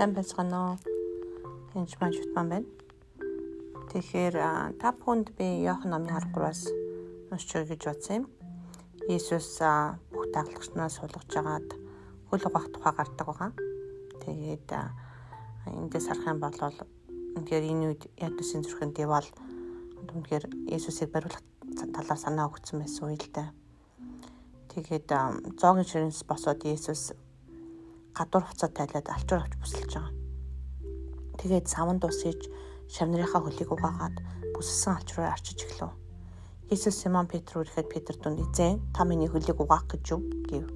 сайн байцгаана уу? Энд маань жутман байна. Тэгэхээр та бүхэнд би Иохан номын 13-аас уншиж өгье гэж бодсон юм. Иесус бүх дагалгчнаас суулгаж агаад хөл угаах тухай гардаг байгаа. Тэгээд эндээс харах юм бол үнэхээр энэ үед Ядусын зүрхэн дэвал үнэхээр Иесусыг бариулах талаар санаа өгсөн байсан үйл дээ. Тэгээд зоогийн ширнэс босоод Иесус гадуур хуцаа тайлаад алчуур авч бүсэлж байгаа. Тэгээд саван дусж шавнырынхаа хөлийг угаагаад бүсэлсэн алчруу арчиж эхлэв. Иесус Симон Петр үрэхэд Петр дүнд эзэн та миний хөлийг угаах гэж юу гэв.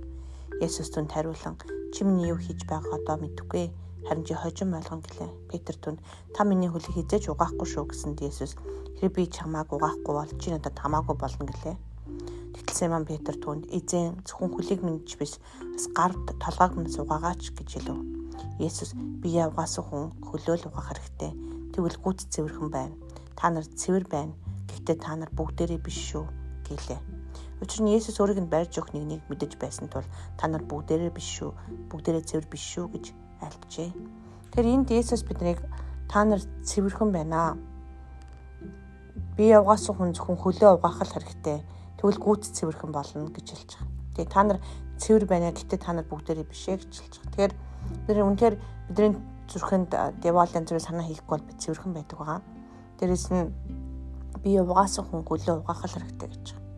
Есүс түнд хариулан чи миний юу хийж байгааг одоо мэдэхгүй. Харин чи хожим ойлгон гэлээ. Петр түнд та миний хөлийг хизээж угаахгүй шүү гэсэнд Есүс хэрэг би чамааг угаахгүй бол чи надад хамаагүй болно гэлээ. Симон Петр түүнд эзэн зөвхөн хүлийг мэдж биш бас гар толгойг минь угаагаач гэж хэлв. Есүс би явгаас хүн хөлөөл угаах хэрэгтэй. Тэгвэл гүт цэвэрхэн байна. Та нар цэвэр байна. Гэхдээ та нар бүгдээрээ биш шүү гэлээ. Учир нь Есүс өөрийг нь барьж өгөх нэгнийг мэдэж байсан тул та нар бүгдээрээ биш шүү, бүгдээрээ цэвэр биш шүү гэж альджээ. Тэгэхээр энд Есүс биднийг та нар цэвэрхэн байна. Би явгаас хүн зөвхөн хөлөө угаах л хэрэгтэй Тэгвэл гүйц цэвэрхэн болно гэж хэлж байгаа. Тэгээ та нар цэвэр байна гэхдээ та нар бүгдээрээ биш ээ гэж хэлж байгаа. Тэгэхээр бид үнэхээр бидний зүрхэнд девалын зүрх санаа хийхгүй бол бид цэвэрхэн байдаг байгаа. Дээрэс нь би угаасан хүн хөлөө угаах хэрэгтэй гэж байгаа.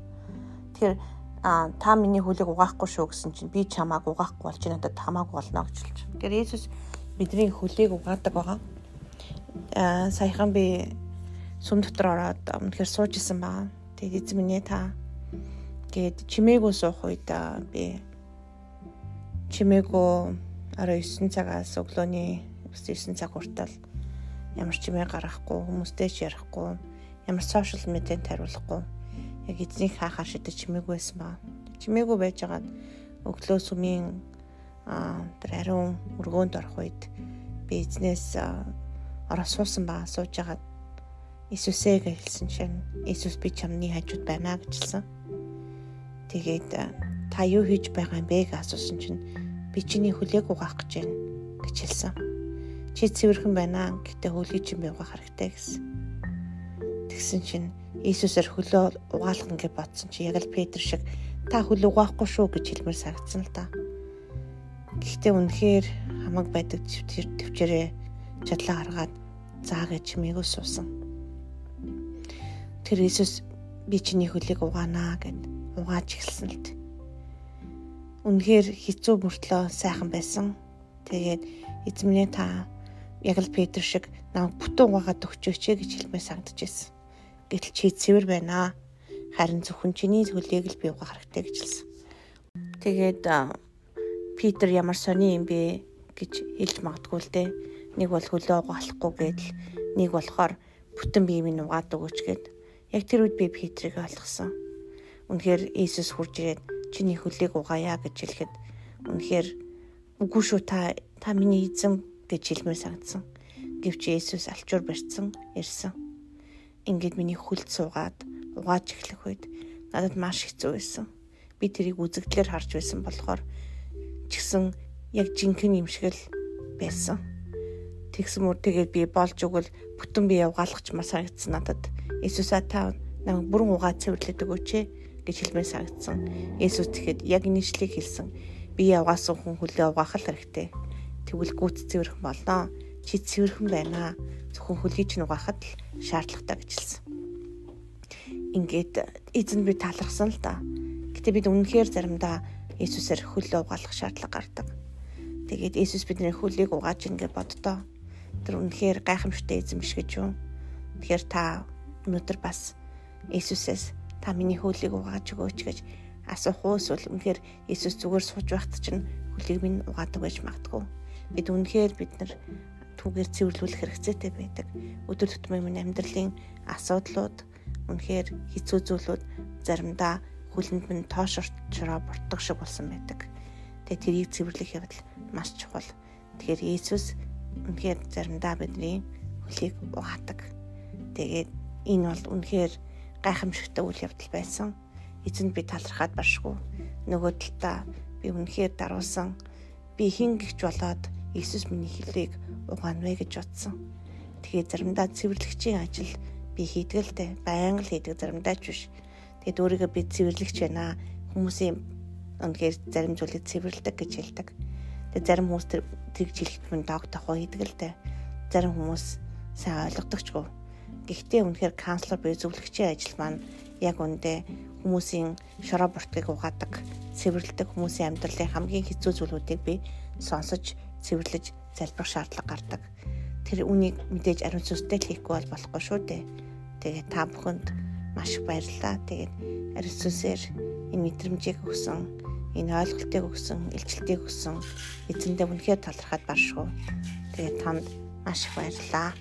Тэгэхээр а та миний хөлийг угаахгүй шүү гэсэн чинь би чамааг угаахгүй болж надад хамаагүй болно гэж хэлж байгаа. Тэгэхээр Иесус бидний хөлийг угаадаг байгаа. Аа саяхан би сүм дотор ороод үнэхээр сууж исэн байгаа. Тэгээд эзэн минь та гээд чимээгөө суух үед би чимээгөө арай 9 цагаас өглөөний 9 цаг хүртэл ямар чимээ гаргахгүй хүмүүстэй ч ярихгүй ямар сошиал медиад хариулахгүй яг эзнийг хаахаар шидэж чимээгүй байсан ба чимээгүй байж байгаа өглөө сүмийн тэр ариун өргөөнд орох үед би эзнээс ороо суусан ба сууж агаад Иесусээ гэж хэлсэн чинь Иесус би чамны хажууд байна гэж хэлсэн. Тэгээд та юу хийж байгаа юм бэ гэж асуусан чинь би чиний хөлөөг угаах гэж байна гэж хэлсэн. Чи цэвэрхэн байна. Гэтэ хөлийг чинь би угаах хэрэгтэй гэсэн. Тэгсэн чинь Иесусээр хөлөө угаалах гэж бодсон чи яг л Петр шиг та хөл угаахгүй шүү гэж хэлмээр санагдсан л та. Гэхдээ үнэхээр хамаг байдаг төвчээрээ чадлаа гаргаад заа гэж чимээгөө суусан. Тэр Иесус би чиний хөлийг угаанаа гэд угааж эхэлсэн л дээ. Үнэхээр хэцүү мөртлөө сайхан байсан. Тэгээд эзэмнээ та яг л Петр шиг намайг бүтэн угаагаад өгчөөч гэж хэлмээр санагдаж байсан. Гэтэл чи цэвэр байна. Харин зөвхөн чиний хөлийг л би угаах хэрэгтэй гэж хэлсэн. Тэгээд Питер ямар сони юм бэ гэж хэлж магадгүй л дээ. Нэг бол хөлөө угаалахгүй гэдэл нэг болохоор бүтэн биеийг угаад өгөөч гэд. Яг тэр үед би Петрийг ойлгосон Үнэхээр Иесус хурж ирээд чиний хөлийг угаая гэж хэлэхэд үнэхээр үгүй шүү та та миний эзэн гэж хэлмээр санагдсан. Гэвч Иесус алчуур барьцсан ирсэн. Ингээд миний хөлд суугаад угааж эхлэх үед надад маш хэцүү байсан. Би тэрийг үзэгдлэр харж байсан болохоор ч гэсэн яг жинхэнэ юм шиг л байсан. Тэгсэн мөр тэгээд би болж өгвөл бүтэн би явгаалгач маа санагдсан надад. Иесусаа та намайг бүрэн угаа цэвэрлээд өгөөч ээ гэж хэлмээр санагдсан. Есүс тэгэхэд яг нийслэлийг хэлсэн. Би явгаас хүн хөлөө угаах л хэрэгтэй. Тэгвэл гүт цэвэрхэн болноо. Чи цэвэрхэн байна. Зөвхөн хөлийг чинь угаахад л шаардлагатай гэж хэлсэн. Ингээд эзэн би талархсан л да. Гэтэ бид үнэнхээр заримдаа Есүсээр хөлөө угаалах шаардлага гардаг. Тэгээд Есүс бидний хөлийг угааж ингэ боддоо. Тэр үнэнхээр гайхамшигтай эзэн биш гэж юу? Тэгэхээр та өнөөдөр бас Есүсээс та миний хөлийг угааж өгөөч гэж асуух уу эсвэл үнэхээр Иесус зүгээр сууж байхад чинь хөлийг минь угаадаг байж магадгүй. Бид үнэхээр бид нар түүгээр цэвэрлүүлэх хэрэгцээтэй байдаг. Өдөр тутмын минь амьдралын асуудлууд үнэхээр хэцүү зүйлүүд заримдаа хүлэнд минь тоошорчроо буртдаг шиг болсон байдаг. Тэгээ тэрийг цэвэрлэх явдал маш чухал. Тэгэхээр Иесус үнэхээр заримдаа бидний хөлийг угаадаг. Тэгээд энэ бол үнэхээр гайхамшигтай үйл явдал байсан. Эзэнд би талархаад баршгүй. Нөгөө талдаа би үнэхээр даруусан. Би хин гихч болоод Иесус миний хэлийг угаана вэ гэж бодсон. Тэгээ заримдаа цэвэрлэгчийн ажил би хийдэг л дээ. Баян л хийдэг заримдаа ч биш. Тэгээд өөрийгөө би цэвэрлэгч байна. Хүмүүсийн үнэхээр зарим зүйлийг цэвэрлдэг гэж хэлдэг. Тэгээд зарим хүмүүс тэр тэгж хэлэхэд мөн дог тохоо хийдэг л дээ. Зарим хүмүүс сайн ойлгодогчгүй. Гэхдээ үнэхээр канцлер буюу зөвлөгчийн ажил маань яг үндэ хүмүүсийн шороо бортгийг угаадаг, цэвэрлдэг хүмүүсийн амьдралын хамгийн хэцүү зүйлүүдийг би сонсож, цэвэрлэж залбирах шаардлага гардаг. Тэр үнийг мэдээж ариун сүнстэй хийхгүй бол болохгүй шүү дээ. Тэгээд та бүхэнд маш их баярлалаа. Тэгээд ариун сүнсээр энэ мэдрэмжийг өгсөн, энэ ойлголтыг өгсөн, илчлэлтийг өгсөн эзэндээ үнэхээр талархаад баршгүй. Тэгээд танд маш их баярлалаа.